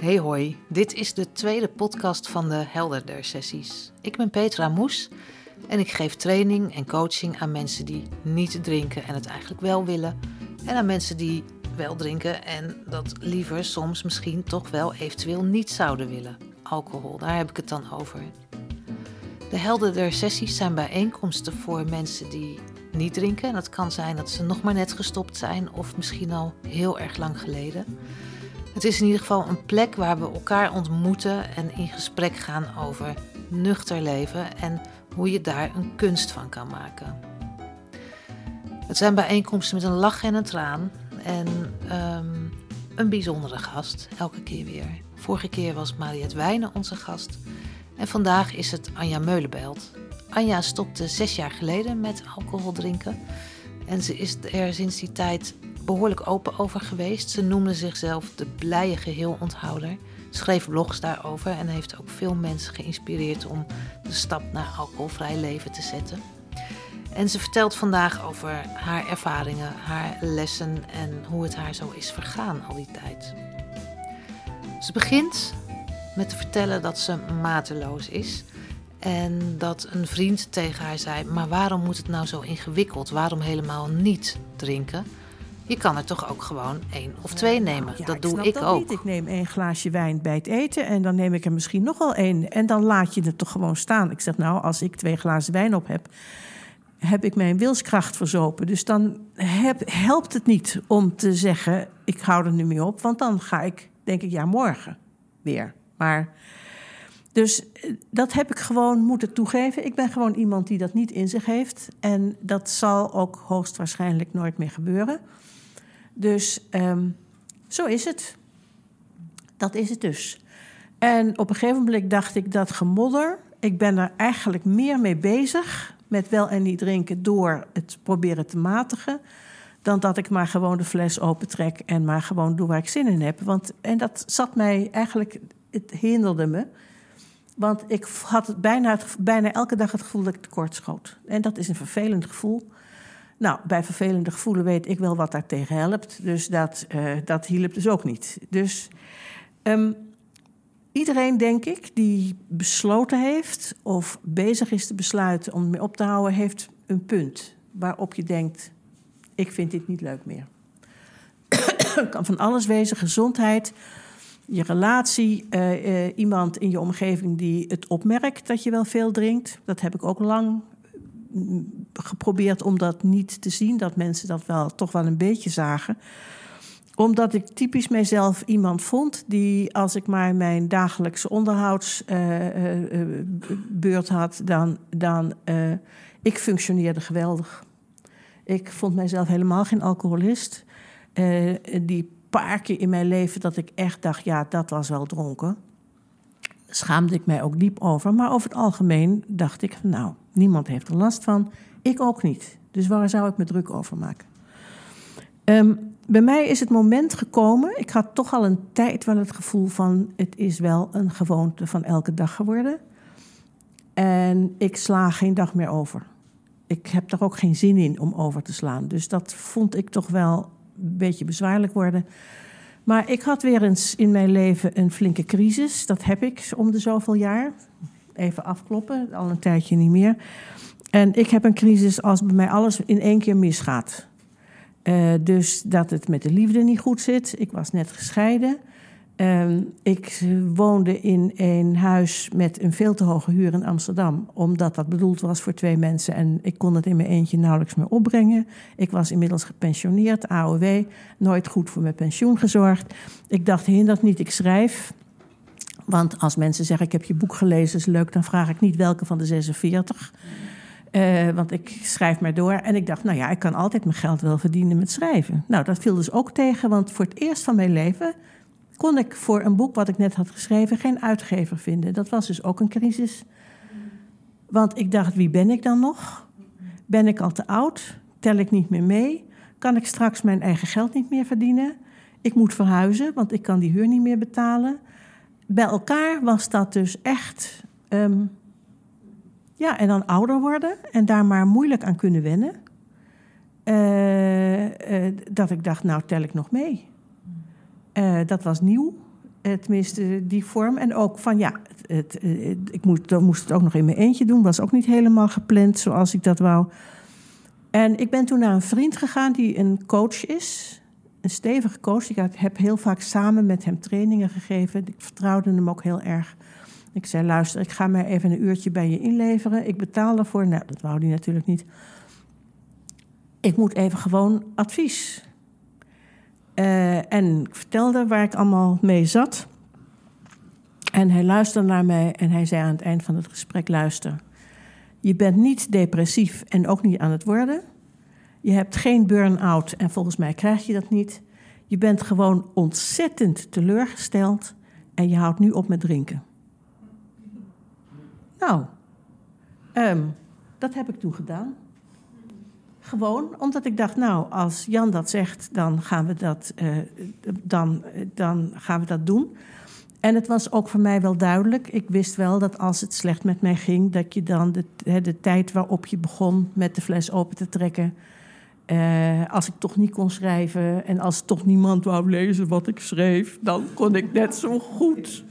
Hey hoi, dit is de tweede podcast van de Helderder sessies. Ik ben Petra Moes en ik geef training en coaching aan mensen die niet drinken en het eigenlijk wel willen. En aan mensen die wel drinken en dat liever soms misschien toch wel eventueel niet zouden willen. Alcohol, daar heb ik het dan over. De Helderder sessies zijn bijeenkomsten voor mensen die niet drinken. En dat kan zijn dat ze nog maar net gestopt zijn of misschien al heel erg lang geleden. Het is in ieder geval een plek waar we elkaar ontmoeten en in gesprek gaan over nuchter leven en hoe je daar een kunst van kan maken. Het zijn bijeenkomsten met een lach en een traan en um, een bijzondere gast, elke keer weer. Vorige keer was Mariette Wijnen onze gast en vandaag is het Anja Meulenbelt. Anja stopte zes jaar geleden met alcohol drinken en ze is er sinds die tijd behoorlijk open over geweest. Ze noemde zichzelf de blije geheelonthouder, schreef blogs daarover en heeft ook veel mensen geïnspireerd om de stap naar alcoholvrij leven te zetten. En ze vertelt vandaag over haar ervaringen, haar lessen en hoe het haar zo is vergaan al die tijd. Ze begint met te vertellen dat ze mateloos is en dat een vriend tegen haar zei: Maar waarom moet het nou zo ingewikkeld? Waarom helemaal niet drinken? Je kan er toch ook gewoon één of twee nemen. Ja, dat doe snap ik dat ook. Niet. Ik neem één glaasje wijn bij het eten en dan neem ik er misschien nog wel één. En dan laat je het toch gewoon staan. Ik zeg nou, als ik twee glazen wijn op heb, heb ik mijn wilskracht verzopen. Dus dan heb, helpt het niet om te zeggen, ik hou er nu mee op. Want dan ga ik, denk ik, ja, morgen weer. Maar... Dus eh, dat heb ik gewoon moeten toegeven. Ik ben gewoon iemand die dat niet in zich heeft. En dat zal ook hoogstwaarschijnlijk nooit meer gebeuren. Dus um, zo is het. Dat is het dus. En op een gegeven moment dacht ik dat gemodder. Ik ben er eigenlijk meer mee bezig met wel en niet drinken door het proberen te matigen. Dan dat ik maar gewoon de fles opentrek en maar gewoon doe waar ik zin in heb. Want, en dat zat mij eigenlijk, het hinderde me. Want ik had bijna, bijna elke dag het gevoel dat ik tekort schoot. En dat is een vervelend gevoel. Nou, bij vervelende gevoelen weet ik wel wat daartegen helpt. Dus dat, uh, dat hielp dus ook niet. Dus um, iedereen, denk ik, die besloten heeft of bezig is te besluiten om mee op te houden, heeft een punt waarop je denkt: ik vind dit niet leuk meer. Het kan van alles wezen, gezondheid, je relatie, uh, uh, iemand in je omgeving die het opmerkt dat je wel veel drinkt. Dat heb ik ook lang geprobeerd om dat niet te zien, dat mensen dat wel toch wel een beetje zagen. Omdat ik typisch mijzelf iemand vond die, als ik maar mijn dagelijkse onderhoudsbeurt uh, had, dan, dan ik functioneerde geweldig. Ik vond mijzelf helemaal geen alcoholist. die paar keer in mijn leven dat ik echt dacht, ja, dat was wel dronken. Schaamde ik mij ook diep over. Maar over het algemeen dacht ik, nou, niemand heeft er last van. Ik ook niet. Dus waar zou ik me druk over maken? Um, bij mij is het moment gekomen. Ik had toch al een tijd wel het gevoel van: het is wel een gewoonte van elke dag geworden. En ik sla geen dag meer over. Ik heb er ook geen zin in om over te slaan. Dus dat vond ik toch wel een beetje bezwaarlijk worden. Maar ik had weer eens in mijn leven een flinke crisis. Dat heb ik om de zoveel jaar. Even afkloppen, al een tijdje niet meer. En ik heb een crisis als bij mij alles in één keer misgaat. Uh, dus dat het met de liefde niet goed zit. Ik was net gescheiden. Uh, ik woonde in een huis met een veel te hoge huur in Amsterdam, omdat dat bedoeld was voor twee mensen en ik kon het in mijn eentje nauwelijks meer opbrengen. Ik was inmiddels gepensioneerd, AOW, nooit goed voor mijn pensioen gezorgd. Ik dacht, hindert niet, ik schrijf. Want als mensen zeggen, ik heb je boek gelezen, is leuk, dan vraag ik niet welke van de 46. Uh, want ik schrijf maar door. En ik dacht, nou ja, ik kan altijd mijn geld wel verdienen met schrijven. Nou, dat viel dus ook tegen, want voor het eerst van mijn leven kon ik voor een boek wat ik net had geschreven geen uitgever vinden. Dat was dus ook een crisis. Want ik dacht, wie ben ik dan nog? Ben ik al te oud? Tel ik niet meer mee? Kan ik straks mijn eigen geld niet meer verdienen? Ik moet verhuizen, want ik kan die huur niet meer betalen. Bij elkaar was dat dus echt. Um, ja, en dan ouder worden en daar maar moeilijk aan kunnen wennen. Uh, uh, dat ik dacht, nou tel ik nog mee. Uh, dat was nieuw. Eh, tenminste, die vorm. En ook van ja, het, ik moest, moest het ook nog in mijn eentje doen. Was ook niet helemaal gepland zoals ik dat wou. En ik ben toen naar een vriend gegaan die een coach is. Een stevige coach. Ik heb heel vaak samen met hem trainingen gegeven. Ik vertrouwde hem ook heel erg. Ik zei, luister, ik ga mij even een uurtje bij je inleveren. Ik betaal ervoor. Nou, dat wou hij natuurlijk niet. Ik moet even gewoon advies. Uh, en ik vertelde waar ik allemaal mee zat. En hij luisterde naar mij en hij zei aan het eind van het gesprek: luister. Je bent niet depressief en ook niet aan het worden. Je hebt geen burn-out en volgens mij krijg je dat niet. Je bent gewoon ontzettend teleurgesteld en je houdt nu op met drinken. Nou, um, dat heb ik toen gedaan. Gewoon omdat ik dacht, nou, als Jan dat zegt, dan gaan we dat, uh, dan, dan gaan we dat doen. En het was ook voor mij wel duidelijk. Ik wist wel dat als het slecht met mij ging, dat je dan de, de tijd waarop je begon met de fles open te trekken. Uh, als ik toch niet kon schrijven en als toch niemand wou lezen wat ik schreef, dan kon ik net zo goed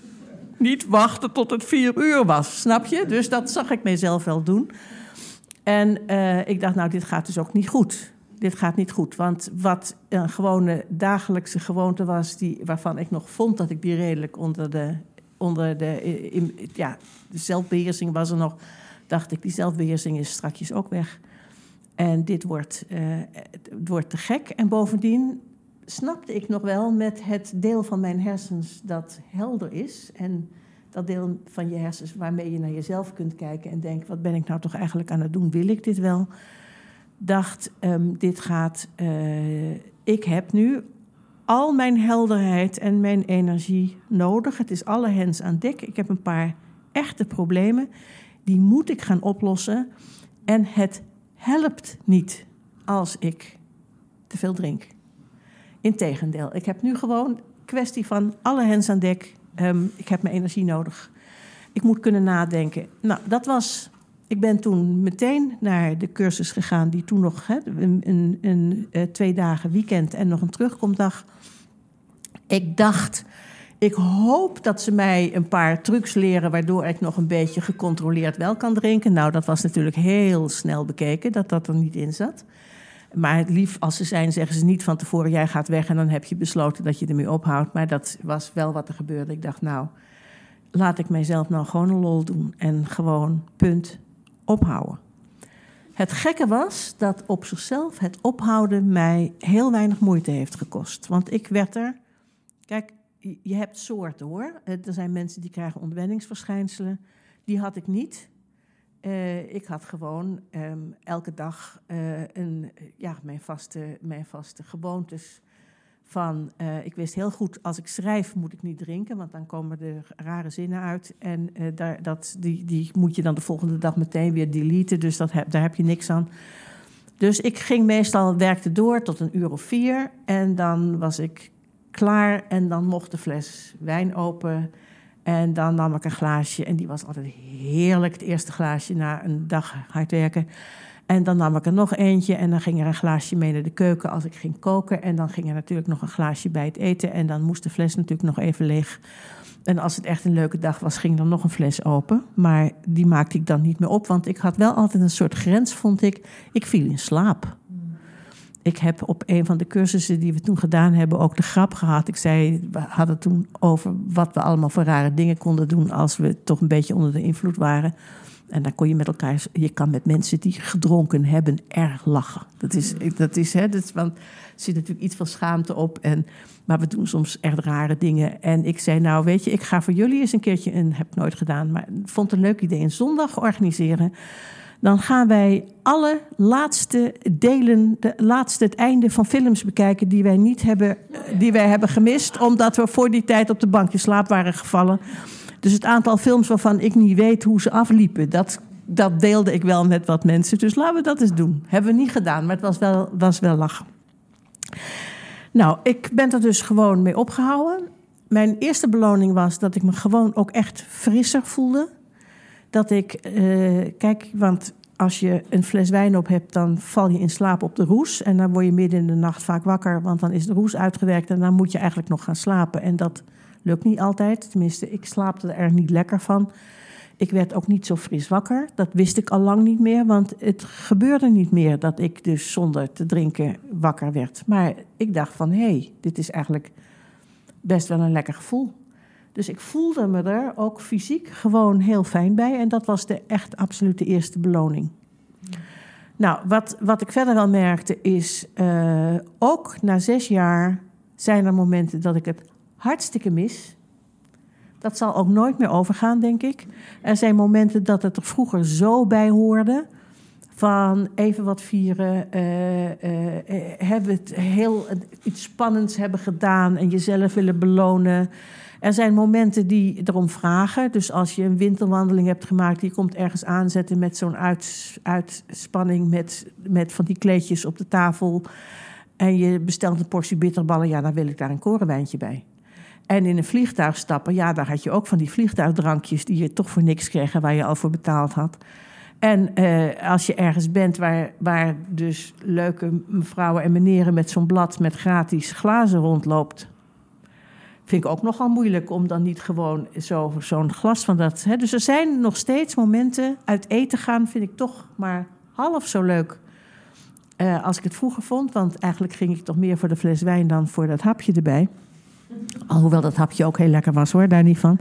niet wachten tot het vier uur was. Snap je? Dus dat zag ik mezelf wel doen. En uh, ik dacht, nou, dit gaat dus ook niet goed dit gaat niet goed. Want wat een gewone dagelijkse gewoonte was, die, waarvan ik nog vond dat ik die redelijk onder de, onder de, in, ja, de zelfbeheersing was er nog, dacht ik, die zelfbeheersing is strakjes ook weg. En dit wordt, uh, het wordt te gek. En bovendien snapte ik nog wel met het deel van mijn hersens dat helder is. En dat deel van je hersens waarmee je naar jezelf kunt kijken en denkt: wat ben ik nou toch eigenlijk aan het doen? Wil ik dit wel? dacht, um, dit gaat, uh, ik heb nu al mijn helderheid en mijn energie nodig. Het is alle hens aan dek. Ik heb een paar echte problemen. Die moet ik gaan oplossen. En het helpt niet als ik te veel drink. Integendeel, ik heb nu gewoon kwestie van alle hens aan dek. Um, ik heb mijn energie nodig. Ik moet kunnen nadenken. Nou, dat was ik ben toen meteen naar de cursus gegaan, die toen nog een, een, een, eh, twee dagen weekend en nog een terugkomdag. Ik dacht, ik hoop dat ze mij een paar trucs leren, waardoor ik nog een beetje gecontroleerd wel kan drinken. Nou, dat was natuurlijk heel snel bekeken dat dat er niet in zat. Maar lief als ze zijn, zeggen ze niet van tevoren: jij gaat weg en dan heb je besloten dat je ermee ophoudt. Maar dat was wel wat er gebeurde. Ik dacht, nou, laat ik mijzelf nou gewoon een lol doen en gewoon punt ophouden. Het gekke was dat op zichzelf het ophouden mij heel weinig moeite heeft gekost. Want ik werd er. Kijk, je hebt soorten hoor. Er zijn mensen die krijgen ontwenningsverschijnselen. Die had ik niet. Uh, ik had gewoon um, elke dag uh, een, ja, mijn, vaste, mijn vaste gewoontes van, uh, ik wist heel goed, als ik schrijf moet ik niet drinken, want dan komen er rare zinnen uit. En daar, dat, die, die moet je dan de volgende dag meteen weer deleten, dus dat heb, daar heb je niks aan. Dus ik ging meestal, werkte door tot een uur of vier en dan was ik klaar en dan mocht de fles wijn open. En dan nam ik een glaasje en die was altijd heerlijk, het eerste glaasje na een dag hard werken. En dan nam ik er nog eentje en dan ging er een glaasje mee naar de keuken als ik ging koken. En dan ging er natuurlijk nog een glaasje bij het eten. En dan moest de fles natuurlijk nog even leeg. En als het echt een leuke dag was, ging er nog een fles open. Maar die maakte ik dan niet meer op, want ik had wel altijd een soort grens, vond ik. Ik viel in slaap. Ik heb op een van de cursussen die we toen gedaan hebben ook de grap gehad. Ik zei, we hadden toen over wat we allemaal voor rare dingen konden doen als we toch een beetje onder de invloed waren. En dan kon je met elkaar, je kan met mensen die gedronken hebben erg lachen. Dat is, dat is, hè, dat want er zit natuurlijk iets van schaamte op. En, maar we doen soms echt rare dingen. En ik zei, nou weet je, ik ga voor jullie eens een keertje, en heb nooit gedaan, maar vond een leuk idee, een zondag organiseren. Dan gaan wij alle laatste delen, de laatste, het einde van films bekijken die wij niet hebben, die wij hebben gemist, omdat we voor die tijd op de bank in slaap waren gevallen. Dus het aantal films waarvan ik niet weet hoe ze afliepen, dat, dat deelde ik wel met wat mensen. Dus laten we dat eens doen. Hebben we niet gedaan, maar het was wel, was wel lachen. Nou, ik ben er dus gewoon mee opgehouden. Mijn eerste beloning was dat ik me gewoon ook echt frisser voelde. Dat ik, uh, kijk, want als je een fles wijn op hebt, dan val je in slaap op de roes. En dan word je midden in de nacht vaak wakker, want dan is de roes uitgewerkt en dan moet je eigenlijk nog gaan slapen. En dat Lukt niet altijd. Tenminste, ik slaapte er niet lekker van. Ik werd ook niet zo fris wakker. Dat wist ik al lang niet meer, want het gebeurde niet meer dat ik dus zonder te drinken wakker werd. Maar ik dacht van, hé, hey, dit is eigenlijk best wel een lekker gevoel. Dus ik voelde me er ook fysiek gewoon heel fijn bij. En dat was de echt absolute eerste beloning. Nou, wat, wat ik verder wel merkte is, uh, ook na zes jaar zijn er momenten dat ik het hartstikke mis. Dat zal ook nooit meer overgaan, denk ik. Er zijn momenten dat het er vroeger zo bij hoorde. Van even wat vieren, uh, uh, hebben het heel iets spannends hebben gedaan en jezelf willen belonen. Er zijn momenten die erom vragen. Dus als je een winterwandeling hebt gemaakt, je komt ergens aanzetten met zo'n uitspanning met, met van die kleedjes op de tafel. En je bestelt een portie bitterballen, ja, dan wil ik daar een korenwijntje bij. En in een vliegtuig stappen, ja, daar had je ook van die vliegtuigdrankjes die je toch voor niks kreeg en waar je al voor betaald had. En uh, als je ergens bent waar, waar dus leuke mevrouwen en meneren met zo'n blad met gratis glazen rondloopt, vind ik ook nogal moeilijk om dan niet gewoon zo, zo'n glas van dat. Hè. Dus er zijn nog steeds momenten. Uit eten gaan vind ik toch maar half zo leuk uh, als ik het vroeger vond. Want eigenlijk ging ik toch meer voor de fles wijn dan voor dat hapje erbij. Alhoewel dat hapje ook heel lekker was hoor, daar niet van.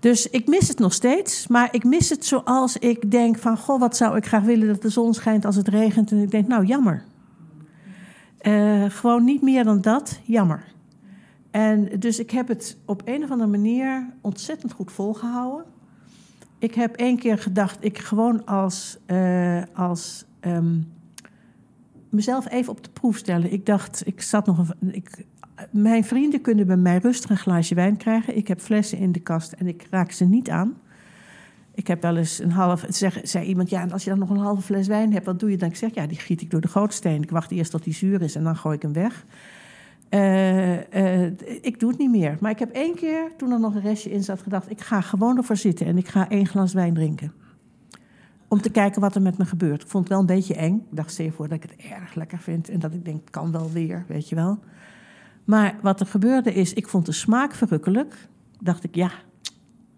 Dus ik mis het nog steeds. Maar ik mis het zoals ik denk van... goh, wat zou ik graag willen dat de zon schijnt als het regent. En ik denk, nou, jammer. Uh, gewoon niet meer dan dat, jammer. En dus ik heb het op een of andere manier ontzettend goed volgehouden. Ik heb één keer gedacht, ik gewoon als, uh, als um, mezelf even op de proef stellen. Ik dacht, ik zat nog een, ik, mijn vrienden kunnen bij mij rustig een glaasje wijn krijgen. Ik heb flessen in de kast en ik raak ze niet aan. Ik heb wel eens een half. Zeg, zei iemand, ja, en als je dan nog een halve fles wijn hebt, wat doe je dan? Ik zeg, ja, die giet ik door de gootsteen. Ik wacht eerst tot die zuur is en dan gooi ik hem weg. Uh, uh, ik doe het niet meer. Maar ik heb één keer, toen er nog een restje in zat, gedacht: ik ga gewoon ervoor zitten en ik ga één glas wijn drinken. Om te kijken wat er met me gebeurt. Ik vond het wel een beetje eng. Ik dacht, stel voor dat ik het erg lekker vind en dat ik denk: kan wel weer, weet je wel. Maar wat er gebeurde is, ik vond de smaak verrukkelijk. Dacht ik, ja,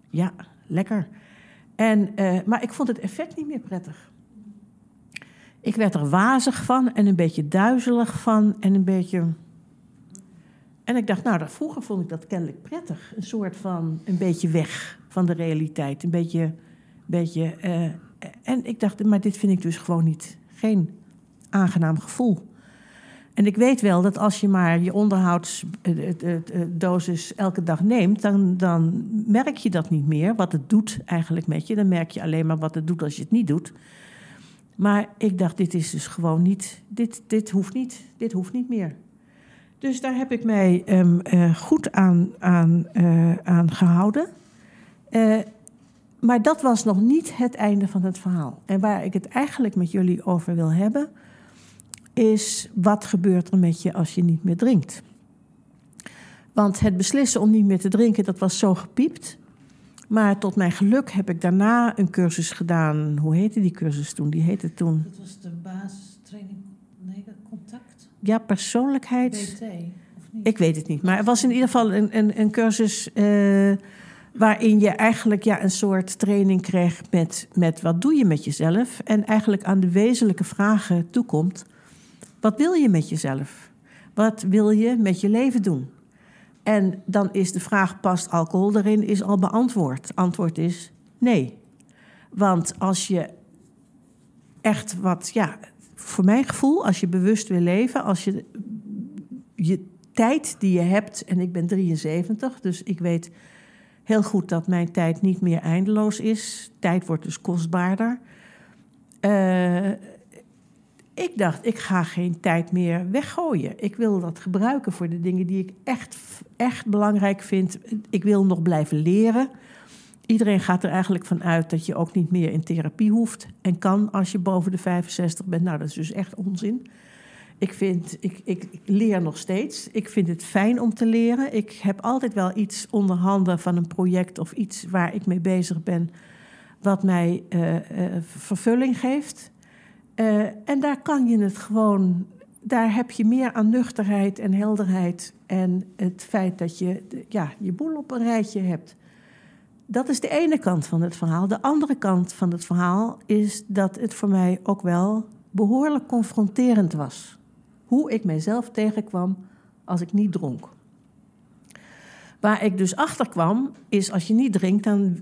ja, lekker. En, uh, maar ik vond het effect niet meer prettig. Ik werd er wazig van en een beetje duizelig van en een beetje en ik dacht, nou, dat, vroeger vond ik dat kennelijk prettig. Een soort van, een beetje weg van de realiteit. Een beetje, beetje uh, en ik dacht, maar dit vind ik dus gewoon niet, geen aangenaam gevoel. En ik weet wel dat als je maar je onderhoudsdosis elke dag neemt, dan, dan merk je dat niet meer, wat het doet eigenlijk met je. Dan merk je alleen maar wat het doet als je het niet doet. Maar ik dacht, dit is dus gewoon niet, dit, dit hoeft niet, dit hoeft niet meer. Dus daar heb ik mij um, uh, goed aan, aan, uh, aan gehouden. Uh, maar dat was nog niet het einde van het verhaal. En waar ik het eigenlijk met jullie over wil hebben, is wat gebeurt er met je als je niet meer drinkt? Want het beslissen om niet meer te drinken, dat was zo gepiept. Maar tot mijn geluk heb ik daarna een cursus gedaan. Hoe heette die cursus toen? Die heette toen. Dat was de basistraining. Nee, ja, persoonlijkheid. BT, of niet? Ik weet het niet. Maar het was in ieder geval een, een, een cursus uh, waarin je eigenlijk ja, een soort training kreeg met, met wat doe je met jezelf. En eigenlijk aan de wezenlijke vragen toekomt. Wat wil je met jezelf? Wat wil je met je leven doen? En dan is de vraag, past alcohol erin, is al beantwoord. Antwoord is nee. Want als je echt wat, ja, voor mijn gevoel, als je bewust wil leven, als je je tijd die je hebt, en ik ben 73, dus ik weet heel goed dat mijn tijd niet meer eindeloos is. Tijd wordt dus kostbaarder. Uh, ik dacht, ik ga geen tijd meer weggooien. Ik wil dat gebruiken voor de dingen die ik echt, echt belangrijk vind. Ik wil nog blijven leren. Iedereen gaat er eigenlijk van uit dat je ook niet meer in therapie hoeft en kan als je boven de 65 bent. Nou, dat is dus echt onzin. Ik, vind, ik, ik, leer nog steeds. Ik vind het fijn om te leren. Ik heb altijd wel iets onder handen van een project of iets waar ik mee bezig ben, wat mij uh, uh, vervulling geeft. Uh, en daar kan je het gewoon daar heb je meer aan nuchterheid en helderheid. En het feit dat je ja, je boel op een rijtje hebt. Dat is de ene kant van het verhaal. De andere kant van het verhaal is dat het voor mij ook wel behoorlijk confronterend was. Hoe ik mijzelf tegenkwam als ik niet dronk. Waar ik dus achter kwam, is als je niet drinkt, dan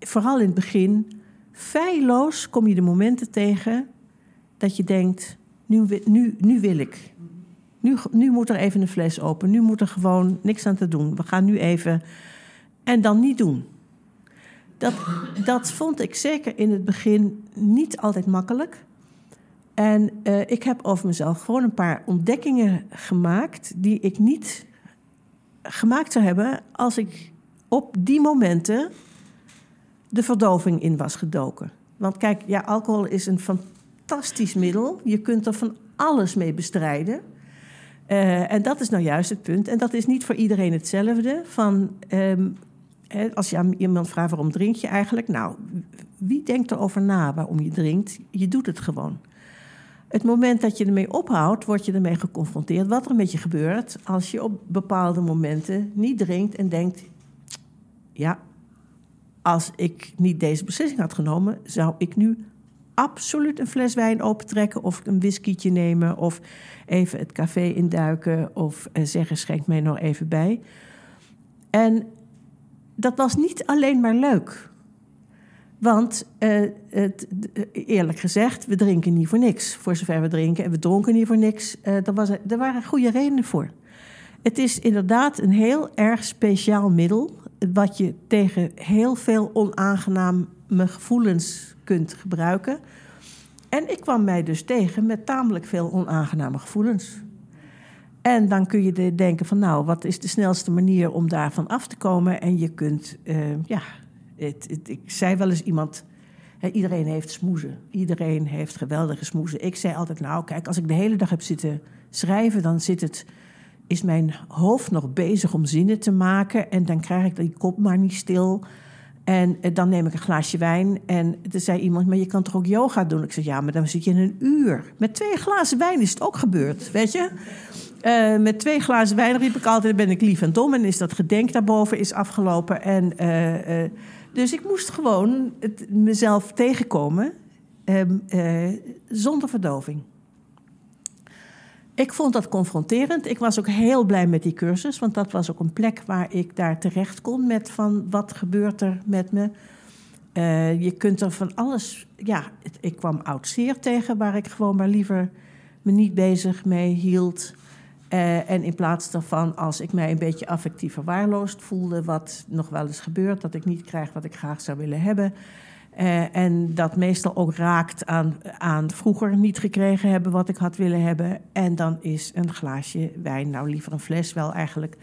vooral in het begin, feilloos kom je de momenten tegen dat je denkt: nu, nu, nu wil ik. Nu, nu moet er even een fles open. Nu moet er gewoon niks aan te doen. We gaan nu even. En dan niet doen. Dat, dat vond ik zeker in het begin niet altijd makkelijk. En uh, ik heb over mezelf gewoon een paar ontdekkingen gemaakt die ik niet gemaakt zou hebben als ik op die momenten de verdoving in was gedoken. Want kijk, ja, alcohol is een fantastisch middel. Je kunt er van alles mee bestrijden. Uh, en dat is nou juist het punt. En dat is niet voor iedereen hetzelfde. Van, um, als je aan iemand vraagt waarom drink je eigenlijk? Nou, wie denkt erover na waarom je drinkt? Je doet het gewoon. Het moment dat je ermee ophoudt, word je ermee geconfronteerd. Wat er met je gebeurt als je op bepaalde momenten niet drinkt en denkt: ja, als ik niet deze beslissing had genomen, zou ik nu absoluut een fles wijn opentrekken of een whiskietje nemen of even het café induiken of eh, zeggen schenk mij nog even bij. En dat was niet alleen maar leuk. Want uh, het, eerlijk gezegd, we drinken niet voor niks. Voor zover we drinken en we dronken niet voor niks. Uh, er, was, er waren goede redenen voor. Het is inderdaad een heel erg speciaal middel. Wat je tegen heel veel onaangename gevoelens kunt gebruiken. En ik kwam mij dus tegen met tamelijk veel onaangename gevoelens. En dan kun je denken van nou, wat is de snelste manier om daarvan af te komen? En je kunt, uh, ja, het, ik zei wel eens iemand, hè, iedereen heeft smoezen. Iedereen heeft geweldige smoezen. Ik zei altijd, nou kijk, als ik de hele dag heb zitten schrijven, dan zit het, is mijn hoofd nog bezig om zinnen te maken. En dan krijg ik die kop maar niet stil. En eh, dan neem ik een glaasje wijn. En er zei iemand, maar je kan toch ook yoga doen? Ik zeg, ja, maar dan zit je in een uur. Met twee glazen wijn is het ook gebeurd, weet je? Uh, met twee glazen wijn riep ik altijd, ben ik lief en dom. En is dat gedenk daarboven is afgelopen. En, uh, uh, dus ik moest gewoon het, mezelf tegenkomen zonder verdoving. Ik vond dat confronterend. Ik was ook heel blij met die cursus, want dat was ook een plek waar ik daar terecht kon met van wat gebeurt er met me. Je kunt er van alles. Ja, ik kwam oud zeer tegen, waar ik gewoon maar liever me niet bezig mee hield. Uh, en in plaats daarvan, als ik mij een beetje affectief verwaarloosd voelde, wat nog wel eens gebeurt, dat ik niet krijg wat ik graag zou willen hebben, uh, en dat meestal ook raakt aan, aan vroeger niet gekregen hebben wat ik had willen hebben. En dan is een glaasje wijn, nou liever een fles wel eigenlijk,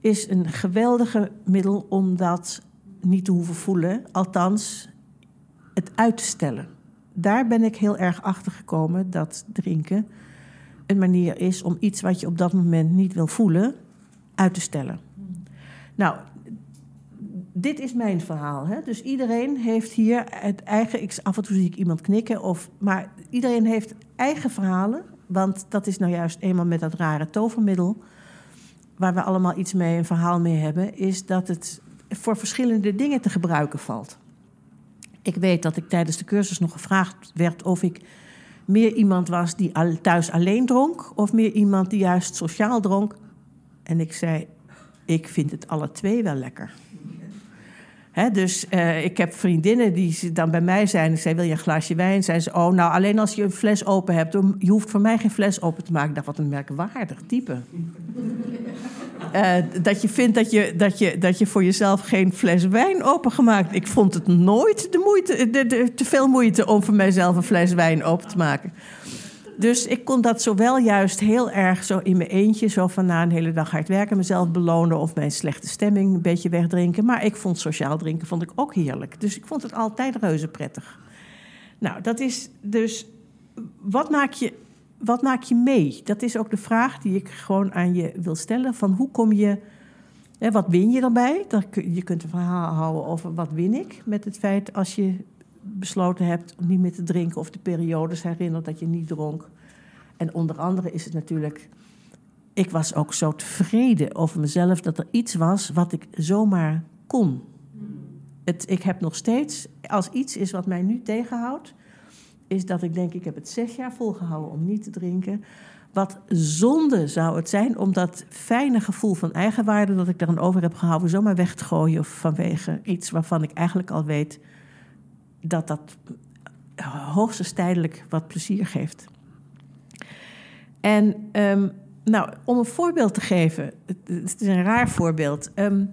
is een geweldige middel om dat niet te hoeven voelen. Althans, het uit te stellen. Daar ben ik heel erg achter gekomen dat drinken een manier is om iets wat je op dat moment niet wil voelen, uit te stellen. Nou, dit is mijn verhaal. Hè? Dus iedereen heeft hier het eigen. Ik, af en toe zie ik iemand knikken, of, maar iedereen heeft eigen verhalen. Want dat is nou juist eenmaal met dat rare tovermiddel. Waar we allemaal iets mee, een verhaal mee hebben. Is dat het voor verschillende dingen te gebruiken valt. Ik weet dat ik tijdens de cursus nog gevraagd werd of ik meer iemand was die thuis alleen dronk. of meer iemand die juist sociaal dronk. En ik zei: Ik vind het alle twee wel lekker dus uh, ik heb vriendinnen die dan bij mij zijn. Ik zei, wil je een glaasje wijn? Zijn ze, oh, nou, alleen als je een fles open hebt. Je hoeft voor mij geen fles open te maken. Ik dacht, wat een merkwaardig type. Uh, dat je vindt dat je, dat, je, dat je voor jezelf geen fles wijn opengemaakt. Ik vond het nooit de moeite, de, de, te veel moeite om voor mijzelf een fles wijn open te maken. Dus ik kon dat zowel juist heel erg zo in mijn eentje, zo van na een hele dag hard werken, mezelf belonen of mijn slechte stemming een beetje wegdrinken. Maar ik vond sociaal drinken vond ik ook heerlijk. Dus ik vond het altijd reuze prettig. Nou, dat is dus. Wat maak je, wat maak je mee? Dat is ook de vraag die ik gewoon aan je wil stellen. Van hoe kom je. Hè, wat win je erbij? Je kunt een verhaal houden over wat win ik met het feit als je besloten hebt om niet meer te drinken of de periodes herinnert dat je niet dronk. En onder andere is het natuurlijk. Ik was ook zo tevreden over mezelf dat er iets was wat ik zomaar kon. Het, ik heb nog steeds, als iets is wat mij nu tegenhoudt, is dat ik denk: ik heb het zes jaar volgehouden om niet te drinken. Wat zonde zou het zijn om dat fijne gevoel van eigenwaarde dat ik eraan over heb gehouden, zomaar weg te gooien of vanwege iets waarvan ik eigenlijk al weet dat dat hoogstens tijdelijk wat plezier geeft. En um, nou, om een voorbeeld te geven, het, is een raar voorbeeld. Um,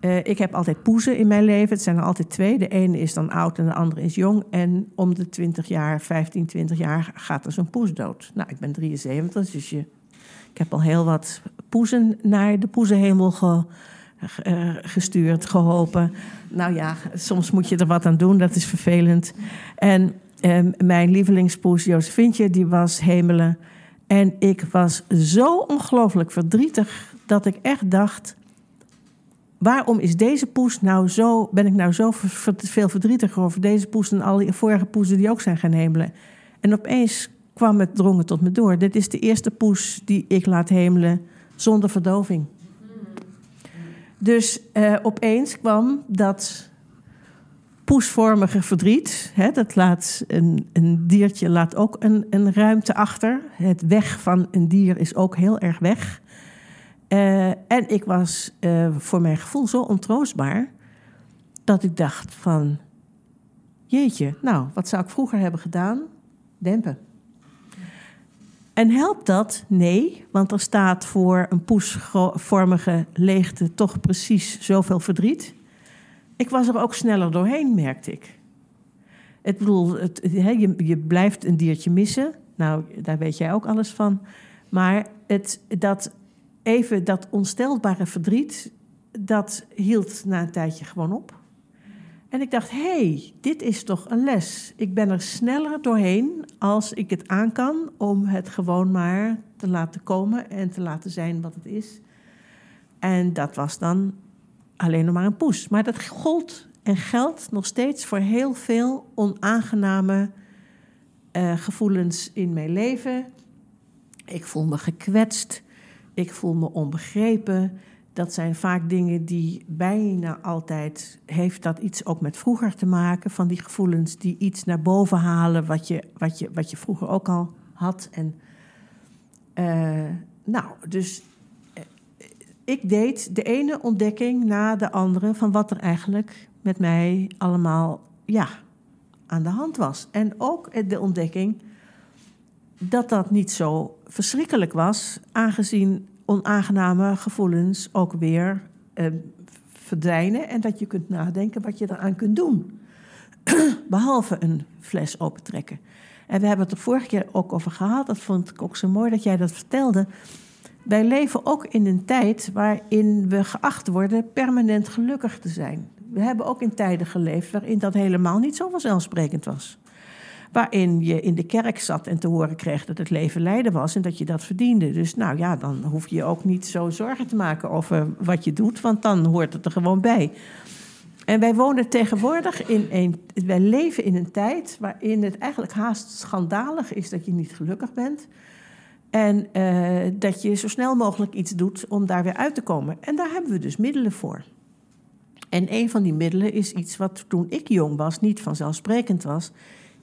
uh, ik heb altijd poezen in mijn leven. Het zijn er altijd twee. De ene is dan oud en de andere is jong. En om de 20 jaar, 15, 20 jaar gaat er zo'n poes dood. Nou, ik ben 73, dus je, ik heb al heel wat poezen naar de poezenhemel ge, uh, gestuurd, geholpen. Nou ja, soms moet je er wat aan doen, dat is vervelend. En um, mijn lievelingspoes, Josephintje, die was hemelen. En ik was zo ongelooflijk verdrietig dat ik echt dacht waarom is deze poes nou zo, ben ik nou zo veel verdrietiger over deze poes dan al die vorige poesen die ook zijn gaan hemelen? En opeens kwam het drongen tot me door. Dit is de eerste poes die ik laat hemelen zonder verdoving. Dus uh, opeens kwam dat poesvormige verdriet. Hè, dat laat een, een, diertje laat ook een, een ruimte achter. Het weg van een dier is ook heel erg weg. Uh, en ik was uh, voor mijn gevoel zo ontroostbaar dat ik dacht van, jeetje, nou, wat zou ik vroeger hebben gedaan? Dempen. En helpt dat? Nee, want er staat voor een poesvormige leegte toch precies zoveel verdriet. Ik was er ook sneller doorheen, merkte ik. Ik bedoel, je, je blijft een diertje missen. Nou, daar weet jij ook alles van. Maar het, dat even dat onstelbare verdriet, dat hield na een tijdje gewoon op. En ik dacht, hé, hey, dit is toch een les. Ik ben er sneller doorheen als ik het aan kan om het gewoon maar te laten komen en te laten zijn wat het is. En dat was dan alleen nog maar een poes. Maar dat gold en geldt nog steeds voor heel veel onaangename uh, gevoelens in mijn leven. Ik voel me gekwetst. Ik voel me onbegrepen. Dat zijn vaak dingen die bijna altijd. heeft dat iets ook met vroeger te maken. Van die gevoelens die iets naar boven halen. wat je, wat je, wat je vroeger ook al had. En. Uh, nou, dus. Uh, ik deed de ene ontdekking na de andere. van wat er eigenlijk met mij allemaal. ja, aan de hand was. En ook de ontdekking dat dat niet zo verschrikkelijk was, aangezien onaangename gevoelens ook weer eh, verdwijnen en dat je kunt nadenken wat je eraan kunt doen. Behalve een fles opentrekken. En we hebben het er vorige keer ook over gehad, dat vond ik ook zo mooi dat jij dat vertelde. Wij leven ook in een tijd waarin we geacht worden permanent gelukkig te zijn. We hebben ook in tijden geleefd waarin dat helemaal niet zo vanzelfsprekend was waarin je in de kerk zat en te horen kreeg dat het leven lijden was en dat je dat verdiende. Dus nou ja, dan hoef je je ook niet zo zorgen te maken over wat je doet, want dan hoort het er gewoon bij. En wij wonen tegenwoordig in een. Wij leven in een tijd waarin het eigenlijk haast schandalig is dat je niet gelukkig bent. En uh, dat je zo snel mogelijk iets doet om daar weer uit te komen. En daar hebben we dus middelen voor. En een van die middelen is iets wat toen ik jong was niet vanzelfsprekend was.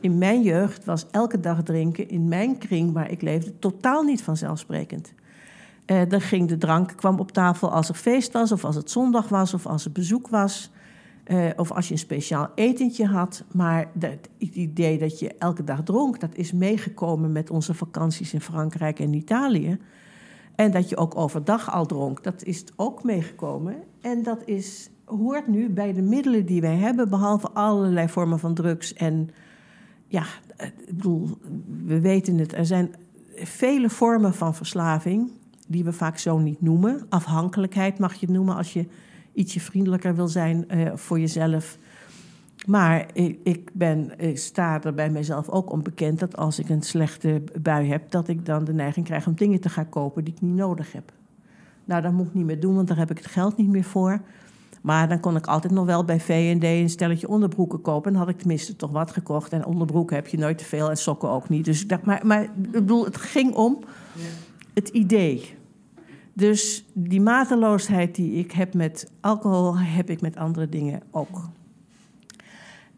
In mijn jeugd was elke dag drinken in mijn kring waar ik leefde totaal niet vanzelfsprekend. Uh, ging de drank kwam op tafel als er feest was, of als het zondag was, of als er bezoek was. Uh, of als je een speciaal etentje had. Maar het idee dat je elke dag dronk, dat is meegekomen met onze vakanties in Frankrijk en Italië. En dat je ook overdag al dronk, dat is ook meegekomen. En dat is, hoort nu bij de middelen die wij hebben, behalve allerlei vormen van drugs en ja, ik bedoel, we weten het. Er zijn vele vormen van verslaving die we vaak zo niet noemen. Afhankelijkheid mag je het noemen als je ietsje vriendelijker wil zijn uh, voor jezelf. Maar ik, ik, ben, ik sta er bij mezelf ook onbekend dat als ik een slechte bui heb, dat ik dan de neiging krijg om dingen te gaan kopen die ik niet nodig heb. Nou, dat moet ik niet meer doen, want daar heb ik het geld niet meer voor. Maar dan kon ik altijd nog wel bij V&D een stelletje onderbroeken kopen. En had ik tenminste toch wat gekocht. En onderbroeken heb je nooit te veel en sokken ook niet. Dus ik dacht, maar, maar ik bedoel, het ging om het idee. Dus die mateloosheid die ik heb met alcohol, heb ik met andere dingen ook.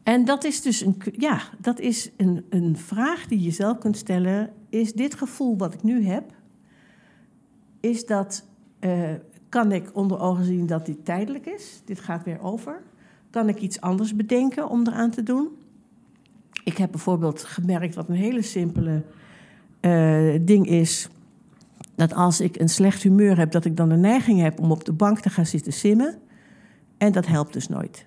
En dat is dus een, ja, dat is een, een vraag die je zelf kunt stellen. Is dit gevoel wat ik nu heb, is dat, uh, kan ik onder ogen zien dat dit tijdelijk is? Dit gaat weer over. Kan ik iets anders bedenken om eraan te doen? Ik heb bijvoorbeeld gemerkt wat een hele simpele uh, ding is. Dat als ik een slecht humeur heb, dat ik dan de neiging heb om op de bank te gaan zitten simmen. En dat helpt dus nooit.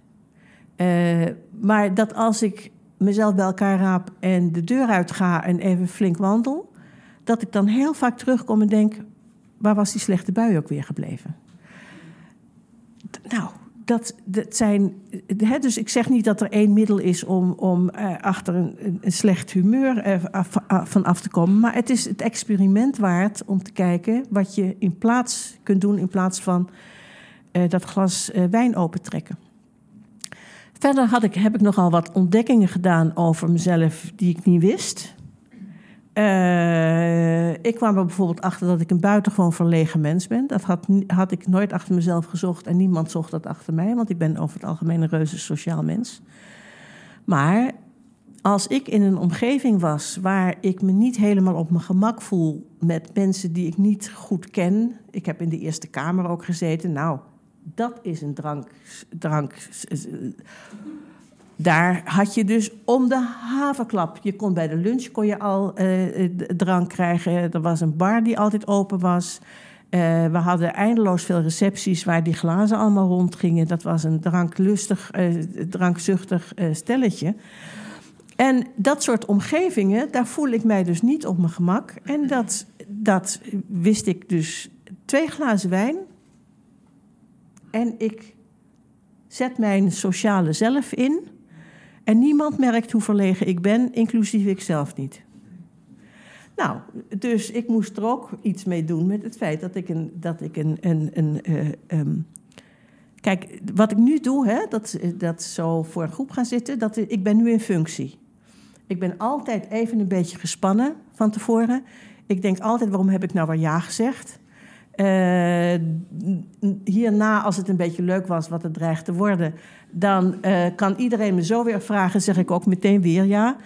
Uh, maar dat als ik mezelf bij elkaar raap en de deur uit ga en even flink wandel, dat ik dan heel vaak terugkom en denk: waar was die slechte bui ook weer gebleven? Nou, dat, dat zijn. Hè, dus ik zeg niet dat er één middel is om, om uh, achter een, een, slecht humeur uh, af, van af te komen. Maar het is het experiment waard om te kijken wat je in plaats kunt doen in plaats van uh, dat glas wijn opentrekken. Verder had ik, heb ik nogal wat ontdekkingen gedaan over mezelf die ik niet wist. Uh, ik kwam er bijvoorbeeld achter dat ik een buitengewoon verlegen mens ben. Dat had, had ik nooit achter mezelf gezocht en niemand zocht dat achter mij, want ik ben over het algemeen een reuze sociaal mens. Maar als ik in een omgeving was waar ik me niet helemaal op mijn gemak voel met mensen die ik niet goed ken. Ik heb in de Eerste Kamer ook gezeten. Nou, dat is een drank, drank. Daar had je dus om de havenklap. Je kon bij de lunch kon je al uh, drank krijgen. Er was een bar die altijd open was. Uh, we hadden eindeloos veel recepties waar die glazen allemaal rondgingen. Dat was een dranklustig, uh, drankzuchtig stelletje. En dat soort omgevingen, daar voel ik mij dus niet op mijn gemak. En dat, dat wist ik dus. Twee glazen wijn, en ik zet mijn sociale zelf in. En niemand merkt hoe verlegen ik ben, inclusief ik zelf niet. Nou, dus ik moest er ook iets mee doen met het feit dat ik een. Dat ik een, een, een uh, um, kijk, wat ik nu doe, hè, dat, dat zo voor een groep gaan zitten, dat, ik ben nu in functie. Ik ben altijd even een beetje gespannen van tevoren. Ik denk altijd, waarom heb ik nou wel ja gezegd? Uh, hierna, als het een beetje leuk was wat het dreigt te worden, dan uh, kan iedereen me zo weer vragen, zeg ik ook meteen weer ja.